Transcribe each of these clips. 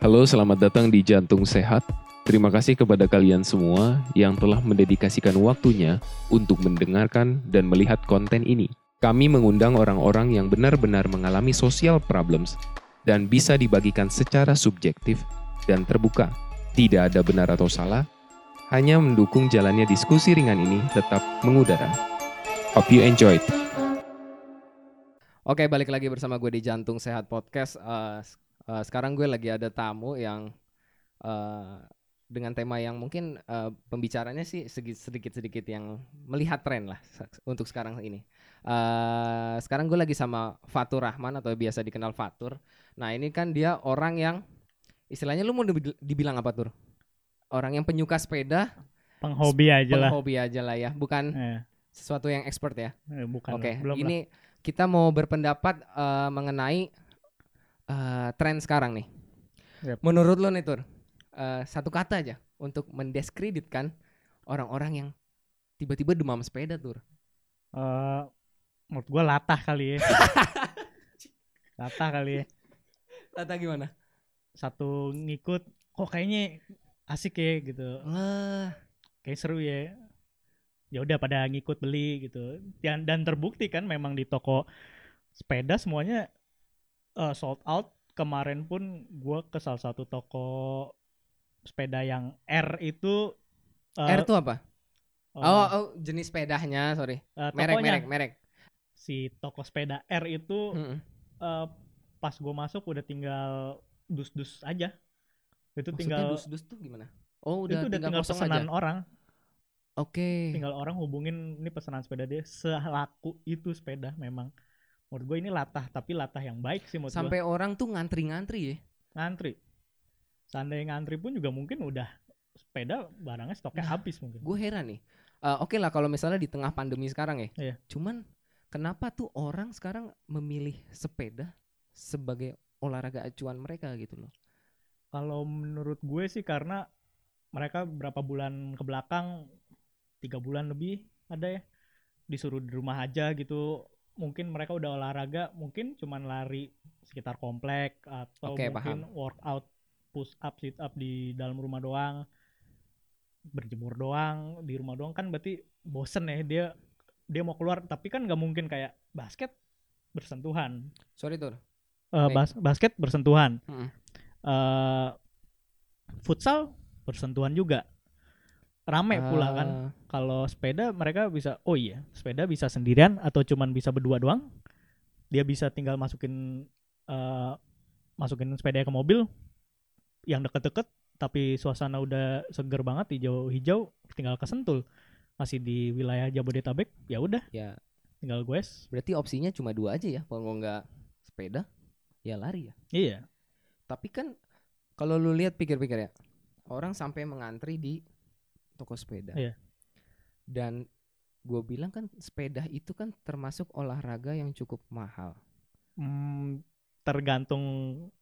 Halo, selamat datang di Jantung Sehat. Terima kasih kepada kalian semua yang telah mendedikasikan waktunya untuk mendengarkan dan melihat konten ini. Kami mengundang orang-orang yang benar-benar mengalami social problems dan bisa dibagikan secara subjektif dan terbuka. Tidak ada benar atau salah, hanya mendukung jalannya diskusi ringan ini tetap mengudara. Hope you enjoyed. Oke, balik lagi bersama gue di Jantung Sehat Podcast. Uh, uh, sekarang gue lagi ada tamu yang uh, dengan tema yang mungkin uh, pembicaranya sih sedikit-sedikit yang melihat tren lah untuk sekarang ini. Uh, sekarang gue lagi sama Fatur Rahman atau biasa dikenal Fatur. Nah ini kan dia orang yang istilahnya lu mau dibilang apa tur? Orang yang penyuka sepeda. Penghobi aja lah. Penghobi aja lah ya, bukan eh. sesuatu yang expert ya. Eh, bukan. Oke, okay. ini lah. kita mau berpendapat uh, mengenai uh, tren sekarang nih. Yep. Menurut lo nih tur, uh, satu kata aja untuk mendeskreditkan orang-orang yang tiba-tiba demam sepeda tur. Uh, menurut gue latah kali ya. latah kali ya. Latah gimana? Satu ngikut, kok kayaknya asik ya gitu. Uh. Kayak seru ya. Ya udah pada ngikut beli gitu. Dan dan terbukti kan memang di toko sepeda semuanya uh, sold out. Kemarin pun gue ke salah satu toko sepeda yang R itu uh, R itu apa? Oh, oh, oh jenis sepedanya, sorry. Uh, merek, merek, merek. Si toko sepeda R itu hmm. uh, pas gue masuk udah tinggal dus-dus aja. Itu Maksudnya tinggal dus-dus tuh gimana? Oh, udah, itu udah tinggal, tinggal pesanan aja? orang. Oke. Okay. Tinggal orang hubungin ini pesanan sepeda dia selaku itu sepeda memang. Menurut gue ini latah, tapi latah yang baik sih menurut Sampai gua. orang tuh ngantri-ngantri ya. Ngantri seandainya ngantri pun juga mungkin udah sepeda barangnya stoknya nah, habis mungkin. Gue heran nih. Uh, Oke okay lah kalau misalnya di tengah pandemi sekarang ya. Iya. Cuman kenapa tuh orang sekarang memilih sepeda sebagai olahraga acuan mereka gitu loh? Kalau menurut gue sih karena mereka berapa bulan ke belakang tiga bulan lebih ada ya disuruh di rumah aja gitu mungkin mereka udah olahraga mungkin cuman lari sekitar komplek atau okay, mungkin paham. workout push up sit up di dalam rumah doang berjemur doang di rumah doang. Kan berarti bosen ya dia dia mau keluar. Tapi kan nggak mungkin kayak basket bersentuhan. Sorry tuh uh, bas basket bersentuhan. Hmm. uh, futsal bersentuhan juga rame uh. pula kan. Ah. kalau sepeda mereka bisa oh iya sepeda bisa sendirian atau cuman bisa berdua doang? Dia bisa tinggal masukin uh, masukin sepeda ke mobil yang deket-deket tapi suasana udah seger banget hijau-hijau tinggal kesentul. Masih di wilayah Jabodetabek ya udah. Ya. Tinggal gue berarti opsinya cuma dua aja ya kalau nggak sepeda ya lari ya. Iya. Tapi kan kalau lu lihat pikir-pikir ya orang sampai mengantri di toko sepeda iya. dan gue bilang kan sepeda itu kan termasuk olahraga yang cukup mahal hmm, tergantung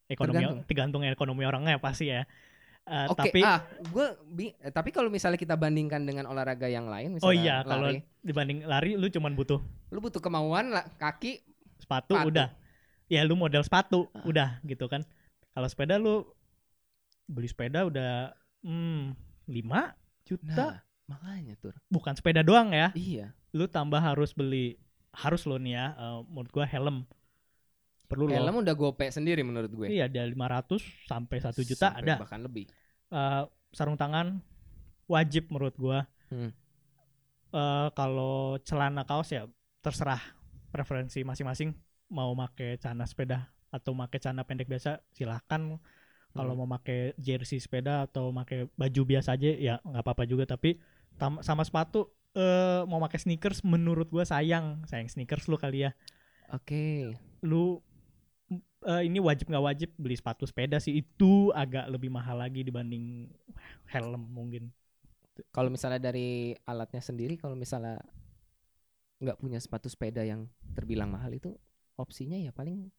ekonomi tergantung, tergantung ekonomi orangnya pasti ya. Uh, Oke, okay, tapi ah, gue eh, tapi kalau misalnya kita bandingkan dengan olahraga yang lain, oh iya, kalau dibanding lari, lu cuman butuh, lu butuh kemauan, lah, kaki, sepatu, sepatu, udah, ya lu model sepatu, uh. udah gitu kan. Kalau sepeda lu beli sepeda udah hmm, 5 juta, nah, makanya tuh. Bukan sepeda doang ya. Iya. Lu tambah harus beli, harus lo nih ya, uh, menurut gua helm perlu helm loh. udah gope sendiri menurut gue iya ada 500 sampai satu juta sampai ada bahkan lebih uh, sarung tangan wajib menurut gue hmm. uh, kalau celana kaos ya terserah preferensi masing-masing mau make celana sepeda atau make celana pendek biasa silahkan kalau hmm. mau make jersey sepeda atau make baju biasa aja ya nggak apa-apa juga tapi sama sepatu uh, mau pakai sneakers menurut gue sayang sayang sneakers lu kali ya oke okay. lu uh, ini wajib nggak wajib beli sepatu sepeda sih itu agak lebih mahal lagi dibanding helm mungkin. Kalau misalnya dari alatnya sendiri, kalau misalnya nggak punya sepatu sepeda yang terbilang mahal itu opsinya ya paling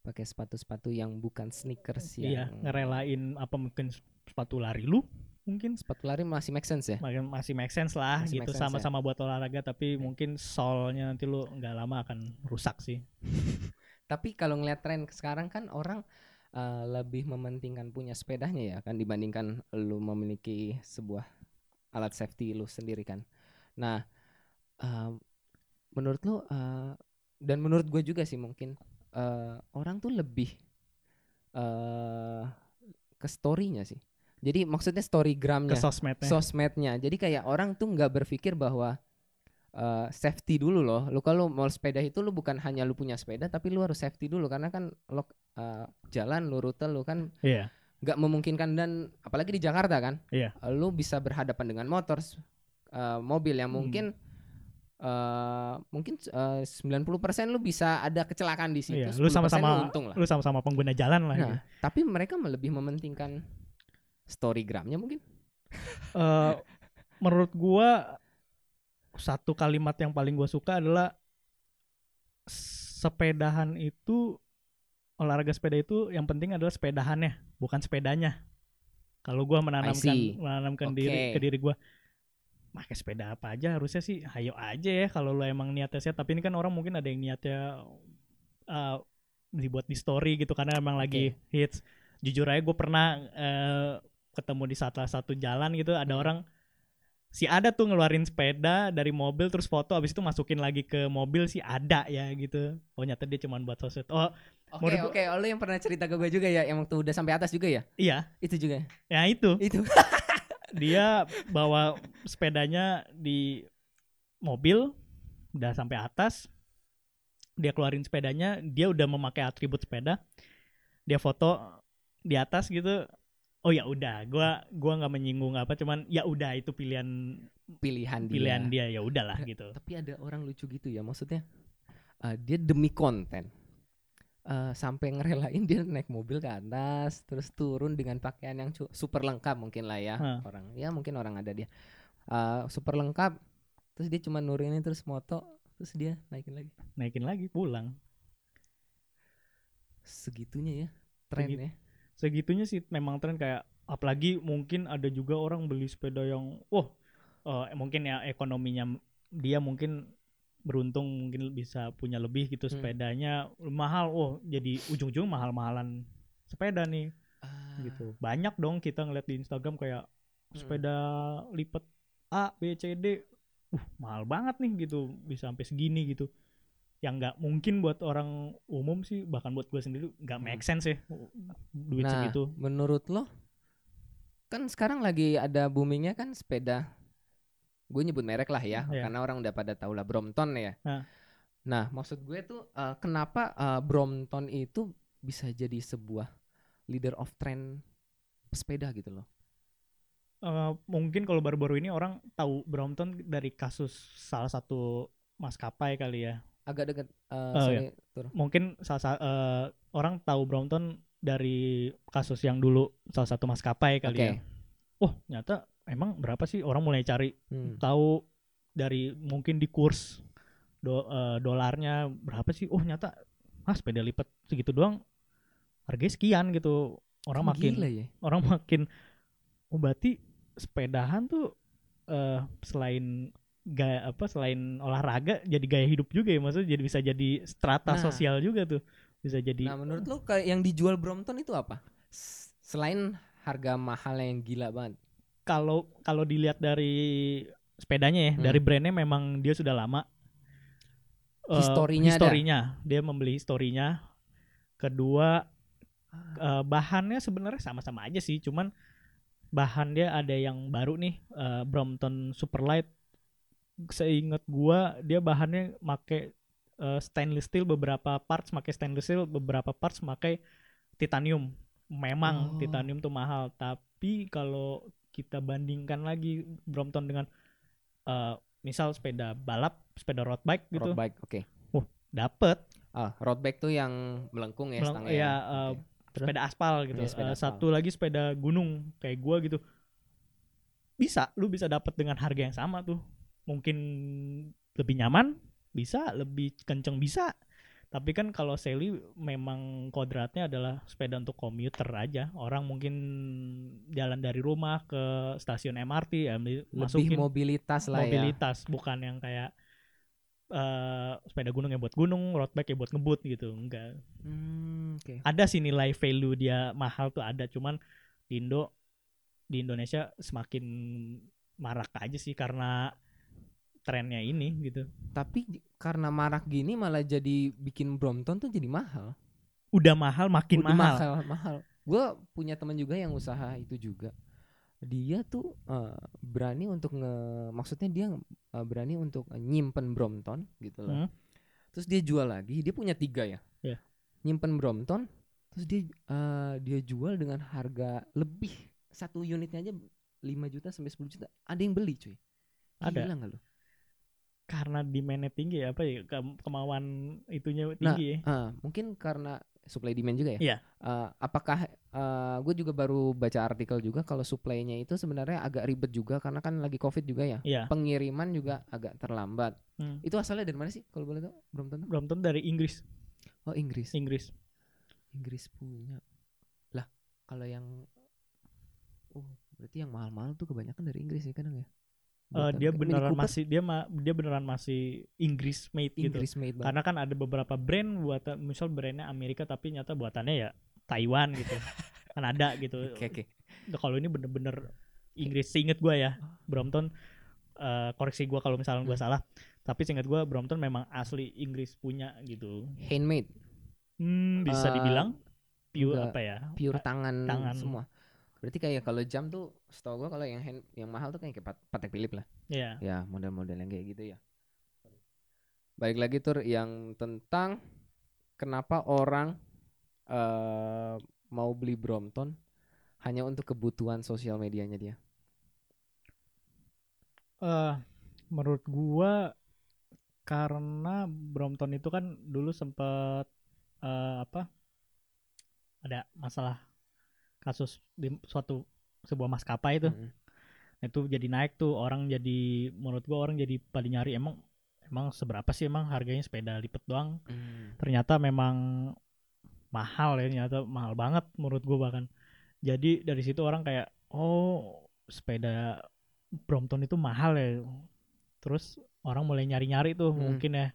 pakai sepatu-sepatu yang bukan sneakers iya, yang ngerelain apa mungkin sepatu lari lu mungkin sepatu lari masih make sense ya masih make sense lah masih gitu sama-sama ya? buat olahraga tapi mungkin solnya nanti lu nggak lama akan rusak sih Tapi kalau ngeliat tren sekarang kan orang eh, lebih mementingkan punya sepedanya ya kan dibandingkan lu memiliki sebuah alat safety lu sendiri kan. Nah, eh, menurut lu eh, dan menurut gue juga sih mungkin eh, orang tuh lebih eh ke storynya sih. Jadi maksudnya storygramnya, ke sosmednya sosmednya. Jadi kayak orang tuh nggak berpikir bahwa eh, safety dulu loh. Lu kalau mau sepeda itu lu bukan hanya lu punya sepeda tapi lu harus safety dulu karena kan lo eh, jalan lu rute lu kan iya nggak memungkinkan dan apalagi di Jakarta kan. Iya. eh, Lu bisa berhadapan dengan motor eh, mobil yang Hmm. Eh mungkin eh, 90% lu bisa ada kecelakaan di situ. Iya, lu 10% sama-sama lu untung lah. lu sama-sama pengguna jalan lah gitu. Nah, tapi mereka lebih mementingkan storygramnya mungkin. Eh, menurut gua satu kalimat yang paling gua suka adalah sepedahan itu olahraga sepeda itu yang penting adalah sepedahannya bukan sepedanya kalau gua menanamkan menanamkan Oke. diri ke diri gua pakai sepeda apa aja harusnya sih hayo aja ya kalau lo emang niatnya sehat tapi ini kan orang mungkin ada yang niatnya eh, dibuat di story gitu karena emang lagi hits jujur aja gue pernah eh, ketemu di salah satu jalan gitu ada Hmm. orang si ada tuh ngeluarin sepeda dari mobil terus foto abis itu masukin lagi ke mobil si ada ya gitu oh nyata dia cuma buat sosmed oh Oke Menurut oke, lu yang pernah cerita ke gue juga ya, yang waktu udah sampai atas juga ya? iya Itu juga. ya itu Itu. dia bawa sepedanya di mobil udah sampai atas. Dia keluarin sepedanya dia udah memakai atribut sepeda. Dia foto di atas gitu. Oh ya udah gua gua nggak menyinggung apa cuman ya udah itu pilihan Pilihan dia. pilihan dia ya udahlah gitu. Tapi ada orang lucu gitu ya, maksudnya eh, dia demi konten eh, sampai ngerelain dia naik mobil ke atas, terus turun dengan pakaian yang super lengkap mungkin lah ya Hah. orang. Ya mungkin orang ada dia Eh, super lengkap, terus dia cuma nurunin terus moto, terus dia naikin lagi. naikin lagi pulang Segitunya ya trennya. segitunya sih memang tren kayak apalagi mungkin ada juga orang beli sepeda yang wah eh, mungkin ya ekonominya dia mungkin beruntung mungkin bisa punya lebih gitu Hmm. sepedanya. Mahal oh jadi ujung-ujung mahal-mahalan sepeda nih. Ah, gitu. Banyak dong kita ngeliat di Instagram kayak Hmm. sepeda lipat A B C D. Uh mahal banget nih gitu bisa sampai segini gitu. Yang nggak mungkin buat orang umum sih bahkan buat gue sendiri nggak Hmm. make sense ya duit nah, segitu. menurut lo kan sekarang lagi ada boomingnya kan sepeda gue nyebut merek lah ya Iya. karena orang udah pada tahu lah Brompton ya Nah. nah maksud gue tuh eh, kenapa eh, Brompton itu bisa jadi sebuah leader of trend sepeda gitu loh Eh, mungkin kalau baru-baru ini orang tahu Brompton dari kasus salah satu maskapai kali ya agak dekat eh, Oh, sorry, Tur. mungkin salah sa- eh, orang tahu Brompton dari kasus yang dulu salah satu maskapai kali Oke. ya oh nyata emang berapa sih orang mulai cari Hmm. tahu dari mungkin di kurs do, eh, dolarnya berapa sih? Oh nyata ah sepeda lipat segitu doang. Harganya sekian gitu. Orang Kan makin ya. orang makin oh berarti sepedahan tuh eh selain gaya apa selain olahraga jadi gaya hidup juga ya? Maksudnya jadi bisa jadi strata Nah. sosial juga tuh. Bisa jadi nah menurut lo kayak yang dijual Brompton itu apa? Selain harga mahal yang gila banget kalau kalau dilihat dari sepedanya ya Hmm. dari brandnya memang dia sudah lama Eh, Historinya ada. historinya dia membeli historinya kedua eh, bahannya sebenarnya sama-sama aja sih cuman bahan dia ada yang baru nih eh, Brompton Superlight seingat gua dia bahannya make eh, stainless steel beberapa parts make stainless steel beberapa parts make titanium memang Oh. titanium tuh mahal tapi kalau kita bandingkan lagi Brompton dengan eh, misal sepeda balap sepeda road bike gitu road bike oke dapet ah road bike tuh yang melengkung ya Meleng- stangnya iya, ya eh, Oke. sepeda aspal gitu. Iya, sepeda Eh, aspal. satu lagi sepeda gunung kayak gua gitu. Bisa, lu bisa dapat dengan harga yang sama tuh. Mungkin lebih nyaman, bisa, lebih kenceng bisa. Tapi kan kalau Sally memang kodratnya adalah sepeda untuk komuter aja. Orang mungkin jalan dari rumah ke stasiun MRT ya lebih masukin mobilitas lah ya mobilitas bukan yang kayak eh, sepeda gunung ya buat gunung, road bike ya buat ngebut gitu. Enggak. Hmm, oke. Ada sih nilai value dia mahal tuh ada, cuman di Indo di Indonesia semakin marak aja sih karena trennya ini gitu. Tapi karena marak gini malah jadi bikin Brompton tuh jadi mahal. Udah mahal makin Udah mahal. mahal. mahal. Gue punya teman juga yang usaha itu juga. Dia tuh eh, berani untuk nge, maksudnya dia eh, berani untuk nyimpen Brompton gitu loh. Hmm. Terus dia jual lagi. Dia punya tiga ya. Iya. Nyimpen Brompton. Terus dia eh, dia jual dengan harga lebih satu unitnya aja 5 juta sampai 10 juta. Ada yang beli cuy. Ada. Gila nggak lu? Karena demandnya tinggi ya apa ya ke- kemauan itunya Nah, tinggi ya. Ah, mungkin karena supply demand juga ya. Iya. Eh, apakah gue juga baru baca artikel juga kalau supply-nya itu sebenarnya agak ribet juga karena kan lagi covid juga ya. Iya. Pengiriman juga agak terlambat. Hmm. Itu asalnya dari mana sih kalau boleh tahu? Brompton tuh? Brompton dari Inggris. Oh Inggris. Inggris. Inggris punya. Lah kalau yang oh berarti yang mahal-mahal tuh kebanyakan dari Inggris ya kadang ya. Buatan dia Mini beneran masih dia ma- dia beneran masih Inggris made gitu. Inggris made banget. Karena kan ada beberapa brand buatan misal brandnya Amerika tapi nyata buatannya ya Taiwan gitu. kan ada gitu. Oke oke. Nah, Kalau ini bener-bener Inggris, seinget gue ya, Brompton eh, koreksi gue kalau misalnya gue Hmm. salah. Tapi seinget gue Brompton memang asli Inggris punya gitu. Handmade, Hmm, bisa Eh, dibilang pure enggak. apa ya? pure tangan, tangan. semua. Berarti kayak kalau jam tuh setahu gua kalau yang hand, yang mahal tuh kayak Pat- Patek Philippe lah. Iya. Ya, model-model yang kayak gitu ya. Baik lagi tur yang tentang kenapa orang eh mau beli Brompton hanya untuk kebutuhan sosial medianya dia. eh menurut gua karena Brompton itu kan dulu sempet eh, apa ada masalah kasus di suatu sebuah maskapai itu Mm-mm. itu jadi naik tuh orang jadi menurut gua orang jadi pada nyari emang emang seberapa sih emang harganya sepeda lipat doang Mm. ternyata memang mahal ya ternyata mahal banget menurut gua bahkan jadi dari situ orang kayak oh sepeda Brompton itu mahal ya terus orang mulai nyari-nyari tuh Hmm. mungkin ya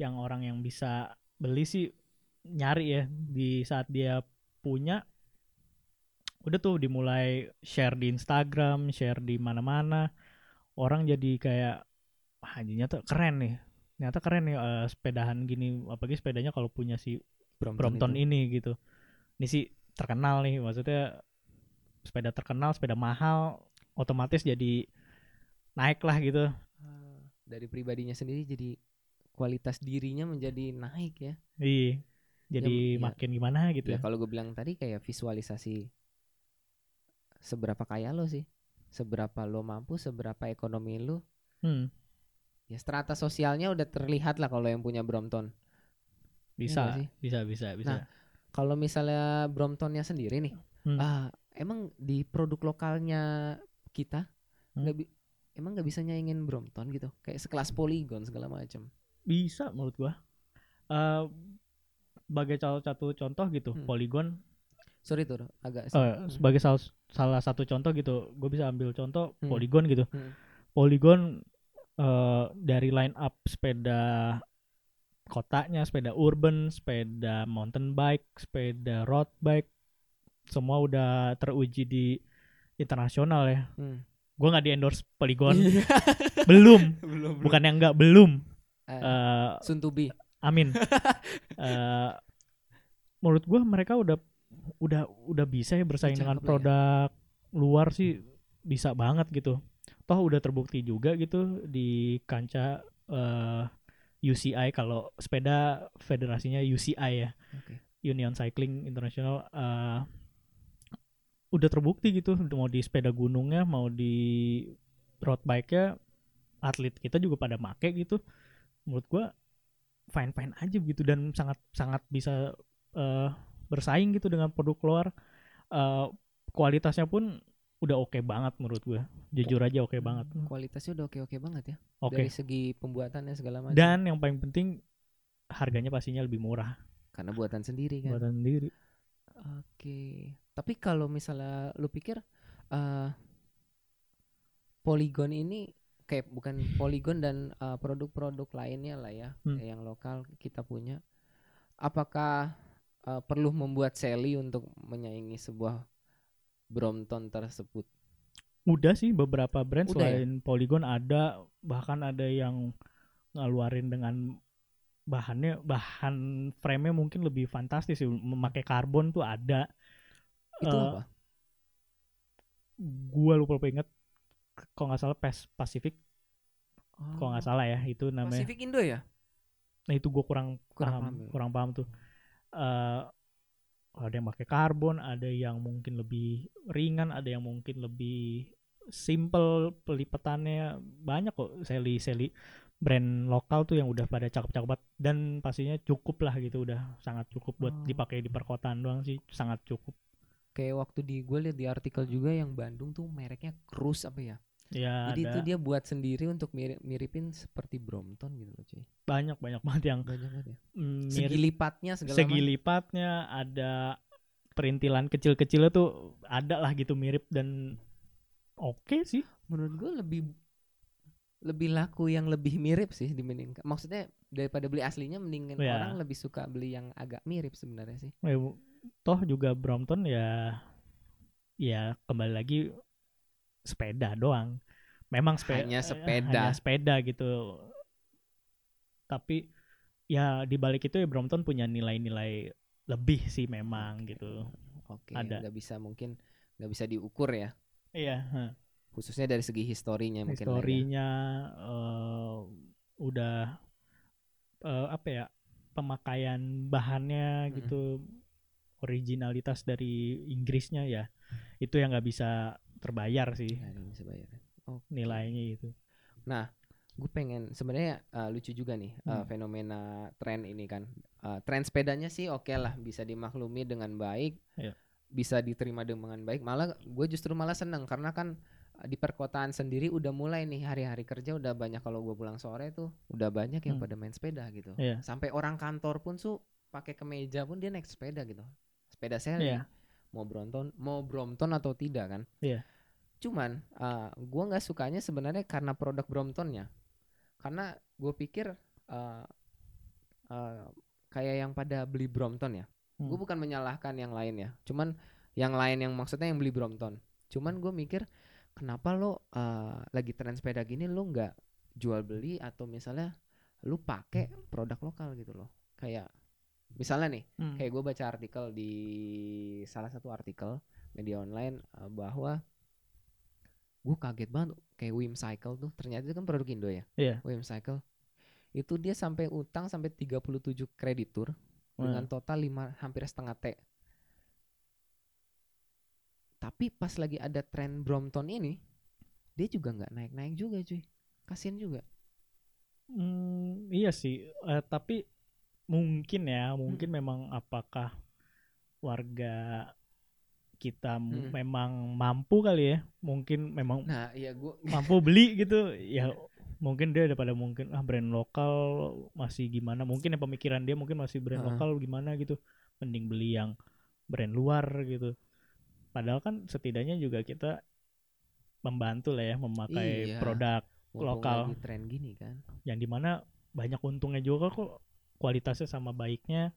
yang orang yang bisa beli sih nyari ya di saat dia punya udah tuh dimulai share di Instagram share di mana-mana orang jadi kayak wah ini ternyata keren nih ternyata keren nih eh, sepedahan gini apalagi sepedanya kalau punya si Brompton itu. ini gitu. Ini sih terkenal nih, maksudnya sepeda terkenal, sepeda mahal, otomatis jadi naik lah gitu. Ah, dari pribadinya sendiri jadi kualitas dirinya menjadi naik ya. Iya. Jadi ya. makin gimana gitu Ya ya. kalau gue bilang tadi kayak visualisasi seberapa kaya lo sih, seberapa lo mampu, seberapa ekonomi lo, Hmm, ya strata sosialnya udah terlihat lah kalau yang punya Brompton. bisa, nggak sih? bisa, bisa, bisa. Nah, Kalau misalnya Bromptonnya sendiri nih, Hmm. ah emang di produk lokalnya kita Hmm. nggak bi- emang nggak bisa nyaingin Brompton gitu, kayak sekelas Polygon segala macam. Bisa menurut gua. Eh sebagai salah satu contoh gitu, Hmm. Polygon Sorry tuh, agak eh, Hmm. sebagai salah salah satu contoh gitu, gue bisa ambil contoh Hmm. Polygon gitu. Hmm. Polygon eh, dari line up sepeda kotanya, sepeda urban, sepeda mountain bike, sepeda road bike, semua udah teruji di internasional ya. Hmm. Gue nggak di endorse Polygon, belum, belum. bukan yang nggak belum. Eh, Eh, soon to be. amin. Eh, menurut gue mereka udah udah udah bisa ya bersaing Udah dengan ya. produk luar sih bisa banget gitu. Toh udah terbukti juga gitu di kancah eh, UCI kalau sepeda federasinya UCI ya. Oke. Union Cycling International eh, udah terbukti gitu mau di sepeda gunungnya mau di road bike-nya atlet kita juga pada make gitu menurut gua fine fine aja gitu dan sangat sangat bisa eh, bersaing gitu dengan produk luar Eh, kualitasnya pun udah oke banget menurut gue jujur aja oke banget Kualitasnya udah oke-oke banget ya. oke Dari segi pembuatannya segala macam. dan yang paling penting harganya pastinya lebih murah karena buatan sendiri kan. buatan sendiri Oke. Tapi kalau misalnya lu pikir eh Polygon ini kayak bukan Polygon dan uh, produk-produk lainnya lah ya Hmm. yang lokal kita punya. Apakah uh, perlu membuat Sally untuk menyaingi sebuah Brompton tersebut? Udah sih beberapa brand Udah ya? selain Polygon ada bahkan ada yang ngeluarin dengan bahannya bahan frame-nya mungkin lebih fantastis sih memakai karbon tuh ada Itu Eh, apa? gua lupa lupa inget kalau nggak salah Pas Pacific kalau nggak Oh, salah ya itu namanya Pacific Indo ya? nah itu gua kurang Kurang paham paham ya. kurang paham tuh Eh, ada yang pakai karbon ada yang mungkin lebih ringan ada yang mungkin lebih simple pelipatannya banyak kok seli seli brand lokal tuh yang udah pada cakep-cakep banget dan pastinya cukup lah gitu udah sangat cukup buat Oh. dipakai di perkotaan doang sih sangat cukup Kayak waktu di gue lihat di artikel juga yang Bandung tuh mereknya Cruise apa ya? Ya Jadi ada itu dia buat sendiri untuk mirip miripin seperti Brompton gitu loh cuy. banyak banyak banget yang Banyak banget ya. mm, Segi mirip lipatnya segala segi macam. lipatnya ada perintilan kecil-kecilnya tuh ada lah gitu mirip dan oke sih Menurut gue lebih lebih laku yang lebih mirip sih dibandingkan maksudnya daripada beli aslinya mendingan Ya. orang lebih suka beli yang agak mirip sebenarnya sih. Eh, toh juga Brompton ya ya kembali lagi sepeda doang memang sepe- Hanya eh, sepeda. hanya sepeda gitu tapi ya di balik itu ya Brompton punya nilai-nilai lebih sih memang gitu Oke, Ada. nggak bisa mungkin nggak bisa diukur ya. iya heh. Khususnya dari segi historinya mungkin ya. historinya eh, udah eh, apa ya pemakaian bahannya Mm-mm. gitu originalitas dari Inggrisnya ya itu yang nggak bisa terbayar sih Nggak bisa bayar. Oke. nilainya itu gue pengen sebenarnya uh, lucu juga nih uh, Hmm. fenomena tren ini kan Uh, tren sepedanya sih oke lah bisa dimaklumi dengan baik Iya. bisa diterima dengan baik malah gue justru malah seneng karena kan uh, di perkotaan sendiri udah mulai nih hari-hari kerja udah banyak kalau gue pulang sore tuh udah banyak yang Hmm. pada main sepeda gitu Iya. sampai orang kantor pun tuh pakai kemeja pun dia naik sepeda gitu sepeda seri Iya. Mau Brompton mau Brompton atau tidak kan? Iya. cuman uh, gua nggak sukanya sebenarnya karena produk Bromptonnya. Karena gue pikir uh, uh, kayak yang pada beli Brompton ya. Gue Hmm. bukan menyalahkan yang lain ya. Cuman yang lain yang maksudnya yang beli Brompton. Cuman gue mikir kenapa lo uh, lagi tren sepeda gini lo nggak jual beli atau misalnya lu pakai produk lokal gitu loh. Kayak misalnya nih Hmm. kayak gue baca artikel di salah satu artikel media online uh, bahwa gue kaget banget kayak Wim Cycle tuh ternyata itu kan produk Indo ya Iya. Wim Cycle itu dia sampai utang sampai 37 kreditur Wah. dengan total 5 hampir setengah T tapi pas lagi ada tren Brompton ini dia juga nggak naik-naik juga cuy kasian juga Hmm, iya sih, Eh, tapi mungkin ya, mungkin memang apakah warga kita Hmm. memang mampu kali ya, mungkin memang nah iya gue mampu beli gitu, ya mungkin dia daripada mungkin ah brand lokal masih gimana, mungkin ya pemikiran dia mungkin masih brand Heeh. lokal gimana gitu, mending beli yang brand luar gitu. Padahal kan setidaknya juga kita membantu lah ya memakai Iya. produk mumpung Lokal. lagi tren gini kan yang di mana banyak untungnya juga kok kualitasnya sama baiknya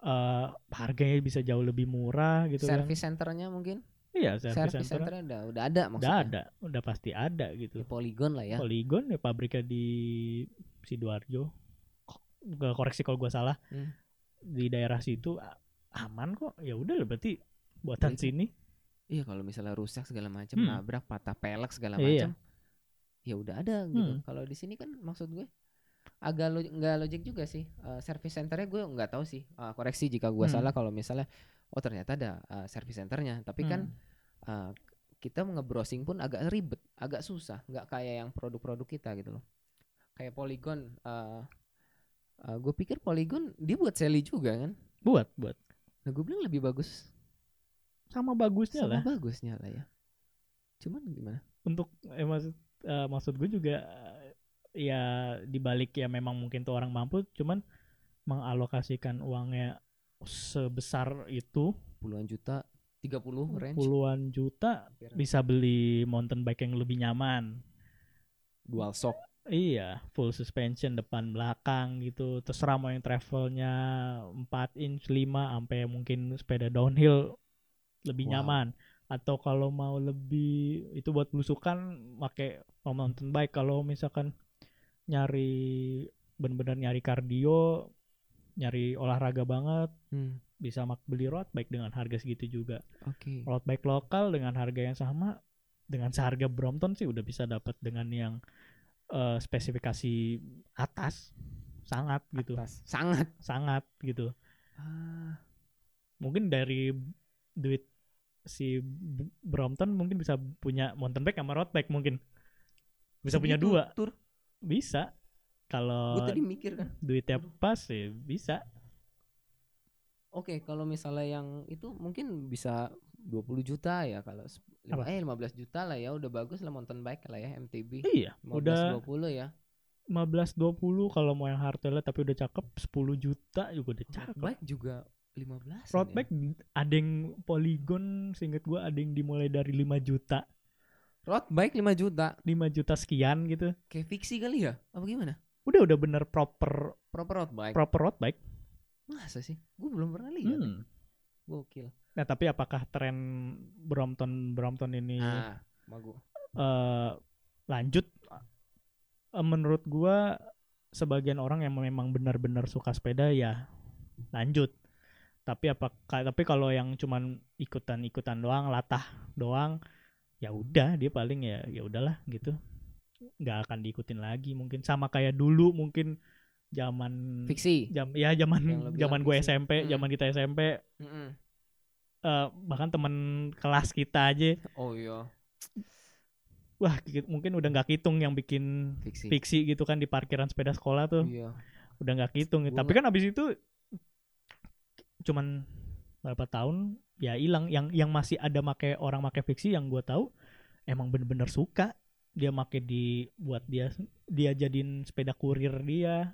eh harganya bisa jauh lebih murah gitu kan service centernya mungkin iya service, service center centernya udah udah ada udah maksudnya ada udah pasti ada gitu Di Polygon lah ya Polygon ya pabriknya di sidoarjo koreksi kalau gua salah Hmm. di daerah situ aman kok ya udah lah berarti buatan Iya, itu. sini Iya kalau misalnya rusak segala macam, Hmm. nabrak, patah pelek segala Iya. macam, ya udah ada gitu. Hmm. Kalau di sini kan maksud gue agak lo nggak logik juga sih. Eh, service centernya gue nggak tahu sih. Eh, koreksi jika gue Hmm. salah kalau misalnya oh ternyata ada eh, service centernya. Tapi kan Hmm. eh, kita nge-browsing pun agak ribet, agak susah, nggak kayak yang produk-produk kita gitu loh. Kayak Polygon. eh eh, gue pikir Polygon dia buat Sally juga kan. buat buat Nah gue bilang lebih bagus sama bagusnya sama lah bagusnya lah ya. Cuman gimana? untuk eh, maksud eh, maksud gue juga ya dibalik ya memang mungkin tuh orang mampu cuman mengalokasikan uangnya sebesar itu puluhan juta 30 range puluhan juta Hampir. bisa beli mountain bike yang lebih nyaman dual shock. Iya, full suspension depan belakang gitu. Terserah mau yang travelnya 4 inch, 5 sampai mungkin sepeda downhill lebih Wow. nyaman. Atau kalau mau lebih itu buat belusukan pakai mountain bike. Kalau misalkan nyari bener-bener nyari kardio, nyari olahraga banget, Hmm. bisa mak beli road bike dengan harga segitu juga. Oke. Road bike lokal dengan harga yang sama dengan seharga Brompton sih udah bisa dapat dengan yang eh, spesifikasi atas sangat gitu Atas. Sangat. sangat gitu Ah, mungkin dari duit si Brompton mungkin bisa punya mountain bike sama road bike mungkin bisa punya segitu, dua Tur. Bisa kalau Gue tadi mikir kan. duitnya pas ya bisa Oke, kalau misalnya yang itu mungkin bisa 20 juta ya kalau Apa? eh 15 juta lah ya udah bagus lah mountain bike lah ya MTB. iya 15 udah 20 ya. 15 20 kalau mau yang hardtail tapi udah cakep 10 juta juga udah Road cakep bike juga 15 road bike ada yang polygon seinget gua ada yang dimulai dari 5 juta Road bike 5 juta. 5 juta sekian gitu Kayak fiksi kali ya? Apa gimana? udah udah bener proper Proper road bike. proper road bike Masa sih? Gue belum pernah lihat. Hmm. Gokil. nah tapi apakah tren Brompton Brompton ini Ah, eh, lanjut Eh, menurut gua sebagian orang yang memang benar-benar suka sepeda ya lanjut tapi apakah tapi kalau yang cuman ikutan-ikutan doang latah doang ya udah dia paling ya ya udahlah gitu nggak akan diikutin lagi mungkin sama kayak dulu mungkin zaman Fiksi. jam ya zaman zaman gue. SMP zaman kita SMP Mm-mm. eh, bahkan temen kelas kita aja Oh iya, wah ki- mungkin udah nggak hitung yang bikin fiksi. fiksi gitu kan di parkiran sepeda sekolah tuh Iya. udah nggak hitung Gua tapi kan abis itu cuman berapa tahun ya hilang yang yang masih ada make orang make fiksi yang gua tahu emang bener-bener suka dia make di buat dia dia jadiin sepeda kurir dia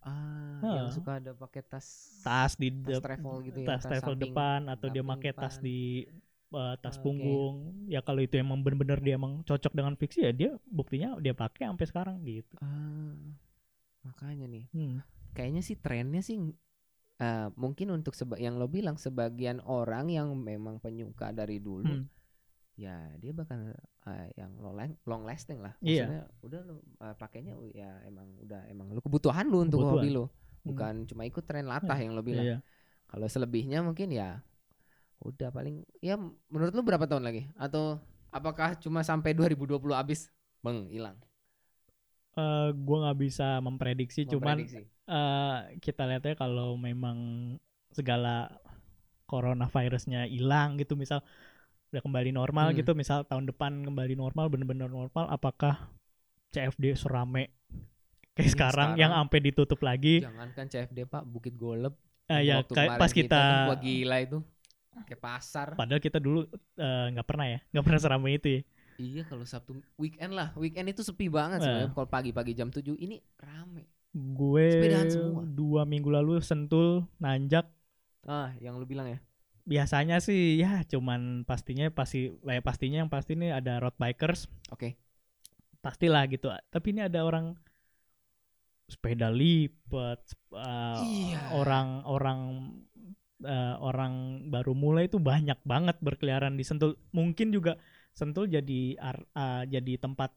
Ah, Hah. yang suka ada pakai tas tas di tas de- travel gitu ya. tas travel samping. depan atau dia make tas di uh, tas Oke. punggung ya kalau itu emang bener-bener dia emang cocok dengan fiksi ya dia buktinya dia pakai sampai sekarang gitu Ah, makanya nih. Hmm. Kayaknya sih trennya sih eh, mungkin untuk seba yang lo bilang sebagian orang yang memang penyuka dari dulu Hmm. ya dia bakal eh, yang long, long lasting lah. Iya. Maksudnya udah lo eh, pakainya ya emang udah emang lo kebutuhan lo untuk Kebutuhan. hobi lo. Hmm. Bukan cuma ikut tren latah yang lo bilang. Iya. Kalau selebihnya mungkin ya udah paling ya menurut lu berapa tahun lagi? Atau apakah cuma sampai 2020 habis? Bang, hilang. Eh, gua nggak bisa memprediksi cuman Eh kita lihatnya kalau memang segala coronavirusnya hilang gitu misal udah kembali normal Hmm. gitu misal tahun depan kembali normal bener-bener normal apakah CFD serame kayak sekarang, sekarang. yang sampai ditutup lagi Jangankan CFD Pak, Bukit Goleb. Eh, ya Waktu kayak pas kita, kan, wah gila itu. Kayak pasar. padahal kita dulu eh, nggak pernah ya nggak pernah serame itu ya. Iya kalau Sabtu weekend lah. Weekend itu sepi banget sebenarnya. Kalau pagi-pagi jam 7 ini rame. Gue dua minggu lalu sentul nanjak Ah, yang lu bilang ya. biasanya sih ya cuman pastinya pasti eh, pastinya yang pasti ini ada road bikers Oke. pastilah gitu tapi ini ada orang sepeda lipat uh, Iya. orang orang uh, orang baru mulai itu banyak banget berkeliaran di Sentul mungkin juga Sentul jadi ar- uh, jadi tempat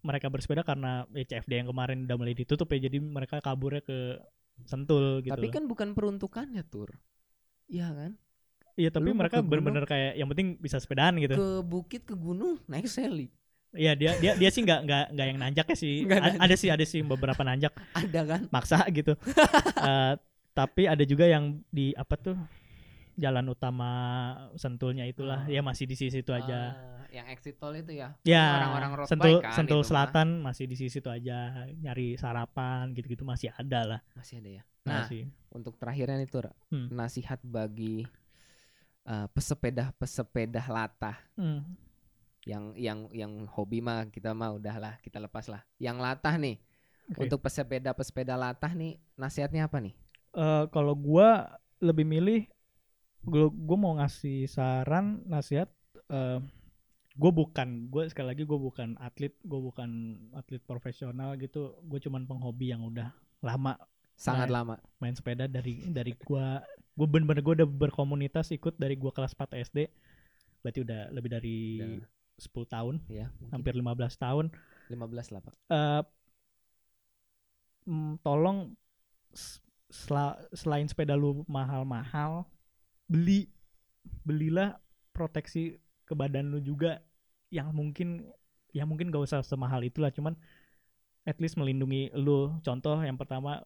mereka bersepeda karena ya, CFD yang kemarin udah mulai ditutup ya jadi mereka kaburnya ke Sentul gitu Tapi loh. kan bukan peruntukannya, Tur. Iya kan? iya tapi lu mereka bener-bener kayak yang penting bisa sepedaan gitu Ke bukit ke gunung naik seli. Iya dia dia dia sih nggak nggak nggak yang nanjak ya sih. A- nanjak. ada sih ada sih beberapa nanjak Ada kan? maksa gitu. Eh, tapi ada juga yang di apa tuh jalan utama Sentulnya itulah Oh. ya masih di sisi itu aja. Ah, yang exit tol itu ya. ya orang-orang road Sentul bike kan Sentul itu mah. Selatan masih di sisi itu aja nyari sarapan gitu-gitu masih ada lah. masih ada ya. Nah, Masih. untuk terakhirnya nih Tur, Hmm. nasihat bagi uh, pesepeda-pesepeda latah Hmm. yang yang yang hobi mah kita mah udahlah kita lepas lah. Yang latah nih Oke. untuk pesepeda-pesepeda latah nih nasihatnya apa nih? Eh, kalau gua lebih milih gua mau ngasih saran nasihat eh, gue bukan gue sekali lagi gue bukan atlet gue bukan atlet profesional gitu gue cuman penghobi yang udah lama Sangat Nah, lama. main sepeda dari dari gue gue bener-bener gue udah berkomunitas ikut dari gue kelas 4 SD berarti udah lebih dari Udah. 10 tahun Ya, mungkin hampir 15 tahun 15 lah, Pak. eh mm, tolong s- sela- selain sepeda lu mahal-mahal beli belilah proteksi ke badan lu juga yang mungkin ya mungkin gak usah semahal itulah cuman at least melindungi lu. Contoh yang pertama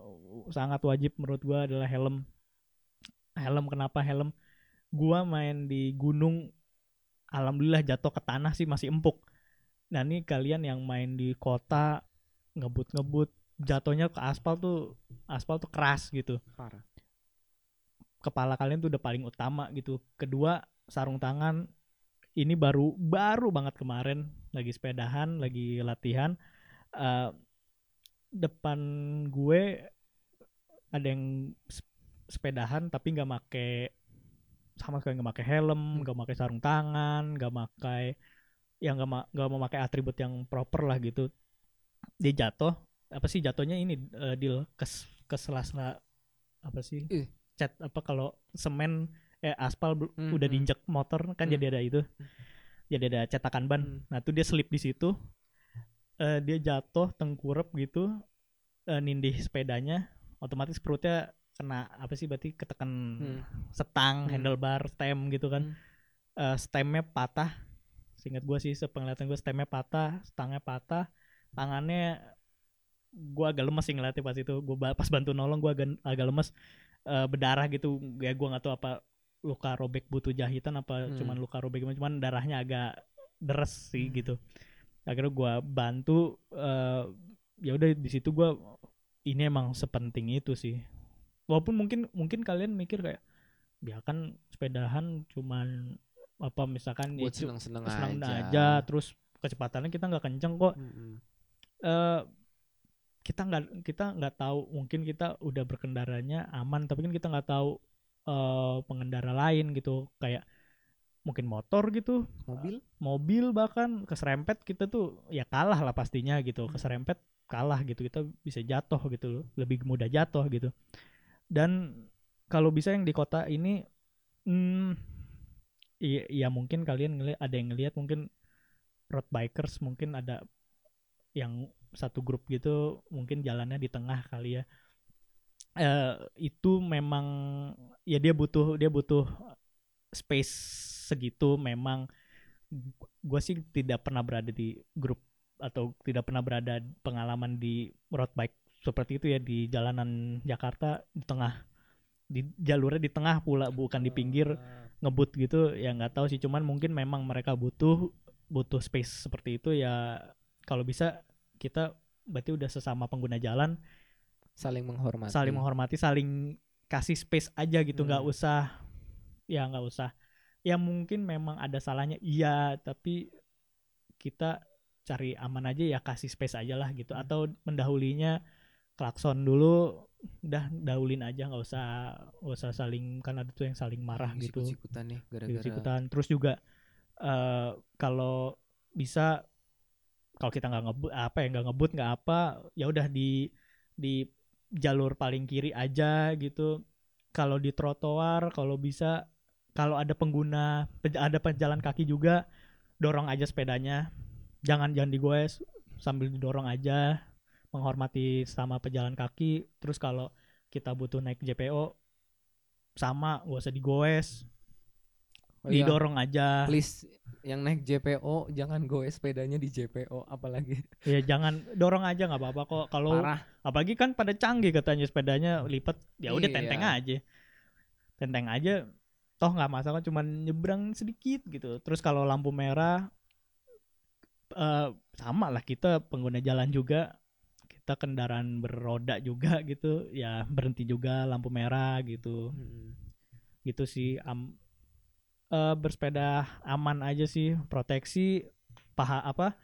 sangat wajib menurut gua adalah helm. Helm kenapa helm? Gua main di gunung alhamdulillah jatuh ke tanah sih masih empuk. Nah ini kalian yang main di kota ngebut-ngebut jatuhnya ke aspal tuh aspal tuh keras gitu. Parah. Kepala kalian tuh udah paling utama gitu. Kedua sarung tangan. Ini baru baru banget kemarin. Lagi sepedahan lagi latihan. Eh, depan gue ada yang sep- sepedahan tapi nggak make sama sekali nggak make helm nggak make sarung tangan nggak make yang nggak ma- nggak mau pakai atribut yang proper lah gitu. Dia jatuh. Apa sih jatuhnya ini eh, deal? Kes kesela-sela apa sih? Ih. Cat apa kalau semen eh aspal Hmm, udah hmm. diinjek motor kan Hmm. jadi ada itu jadi ada cetakan ban Hmm. nah tuh dia slip di situ Eh, dia jatuh tengkurap gitu eh, nindih sepedanya otomatis perutnya kena apa sih berarti ketekan Hmm. setang Hmm. handlebar stem gitu kan Hmm. Eh, stemnya patah seingat gue sih sepenglihatan gue stemnya patah stangnya patah tangannya gue agak lemes sih ngeliatnya pas itu gue pas bantu nolong gue agak agak lemes Eh, berdarah gitu ya gue nggak tahu apa luka robek butuh jahitan apa Hmm. cuman luka robek gimana cuman darahnya agak deres sih Hmm. gitu akhirnya gue bantu eh ya udah di situ gue ini emang sepenting itu sih walaupun mungkin mungkin kalian mikir kayak ya kan sepedahan cuman apa misalkan ya Buat seneng-seneng senang aja. aja. terus kecepatannya kita nggak kenceng kok Mm-mm. eh kita nggak kita nggak tahu mungkin kita udah berkendaranya aman tapi kan kita nggak tahu eh pengendara lain gitu. Kayak mungkin motor gitu Mobil? mobil bahkan keserempet kita tuh ya kalah lah pastinya gitu. Keserempet kalah gitu kita bisa jatuh gitu loh lebih mudah jatuh gitu. Dan kalau bisa yang di kota ini hmm, iya, iya mungkin kalian ngeliat ada yang ngelihat mungkin road bikers mungkin ada yang satu grup gitu mungkin jalannya di tengah kali ya. Eh itu memang ya dia butuh dia butuh space segitu. Memang gue sih tidak pernah berada di grup atau tidak pernah berada pengalaman di road bike seperti itu ya di jalanan Jakarta di tengah di jalurnya di tengah pula bukan di pinggir ngebut gitu. Ya nggak tahu sih cuman mungkin memang mereka butuh butuh space seperti itu. Ya kalau bisa kita berarti udah sesama pengguna jalan. Saling menghormati. saling menghormati saling kasih space aja gitu. Nggak Hmm. usah ya nggak usah. Ya mungkin memang ada salahnya iya tapi kita cari aman aja ya kasih space aja lah gitu. Hmm. atau mendahulinya klakson dulu udah dahulin aja nggak usah nggak usah saling kan ada tuh yang saling marah gitu. Ikut-ikutan nih gara-gara. Terus juga eh kalau bisa kalau kita nggak ngebut apa ya nggak ngebut nggak apa ya udah di di jalur paling kiri aja gitu. Kalau di trotoar kalau bisa kalau ada pengguna pe- ada pejalan kaki juga dorong aja sepedanya. Jangan jangan digoes sambil didorong aja menghormati sama pejalan kaki. Terus kalau kita butuh naik JPO sama gak usah digoes didorong aja. Please yang naik JPO jangan goes sepedanya di JPO apalagi. Ya jangan dorong aja nggak apa-apa kok. Kalau apalagi kan pada canggih katanya sepedanya lipat ya udah Iya. tenteng aja. Tenteng aja toh nggak masalah cuman nyebrang sedikit gitu. Terus kalau lampu merah eh sama lah kita pengguna jalan juga. Kita kendaraan beroda juga gitu ya berhenti juga lampu merah gitu. Mm-mm. gitu sih am eh, bersepeda aman aja sih proteksi paha apa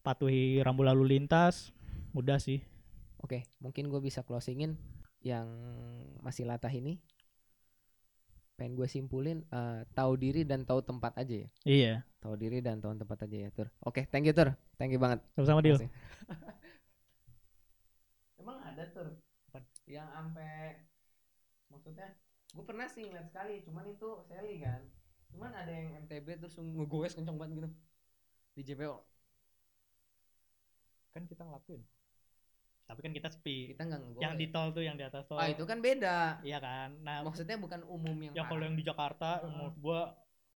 patuhi rambu lalu lintas udah sih Oke, mungkin gue bisa closingin yang masih latah ini. pengen gue simpulin eh, tahu diri dan tahu tempat aja ya Iya. tahu diri dan tahu tempat aja ya tur oke thank you tur thank you banget Sama-sama Dil. Makasih. emang ada tur yang sampai maksudnya gue pernah sih ngeliat sekali cuman itu Sally kan cuman ada yang MTB terus ngegoes kenceng banget gitu di JPO Kan kita ngelakuin. Tapi kan kita sepi. kita nggak ngegoes Yang di tol tuh yang di atas tol. ah itu kan beda Iya kan. Nah, maksudnya bukan umum yang ya kalau yang di Jakarta Heeh. menurut gua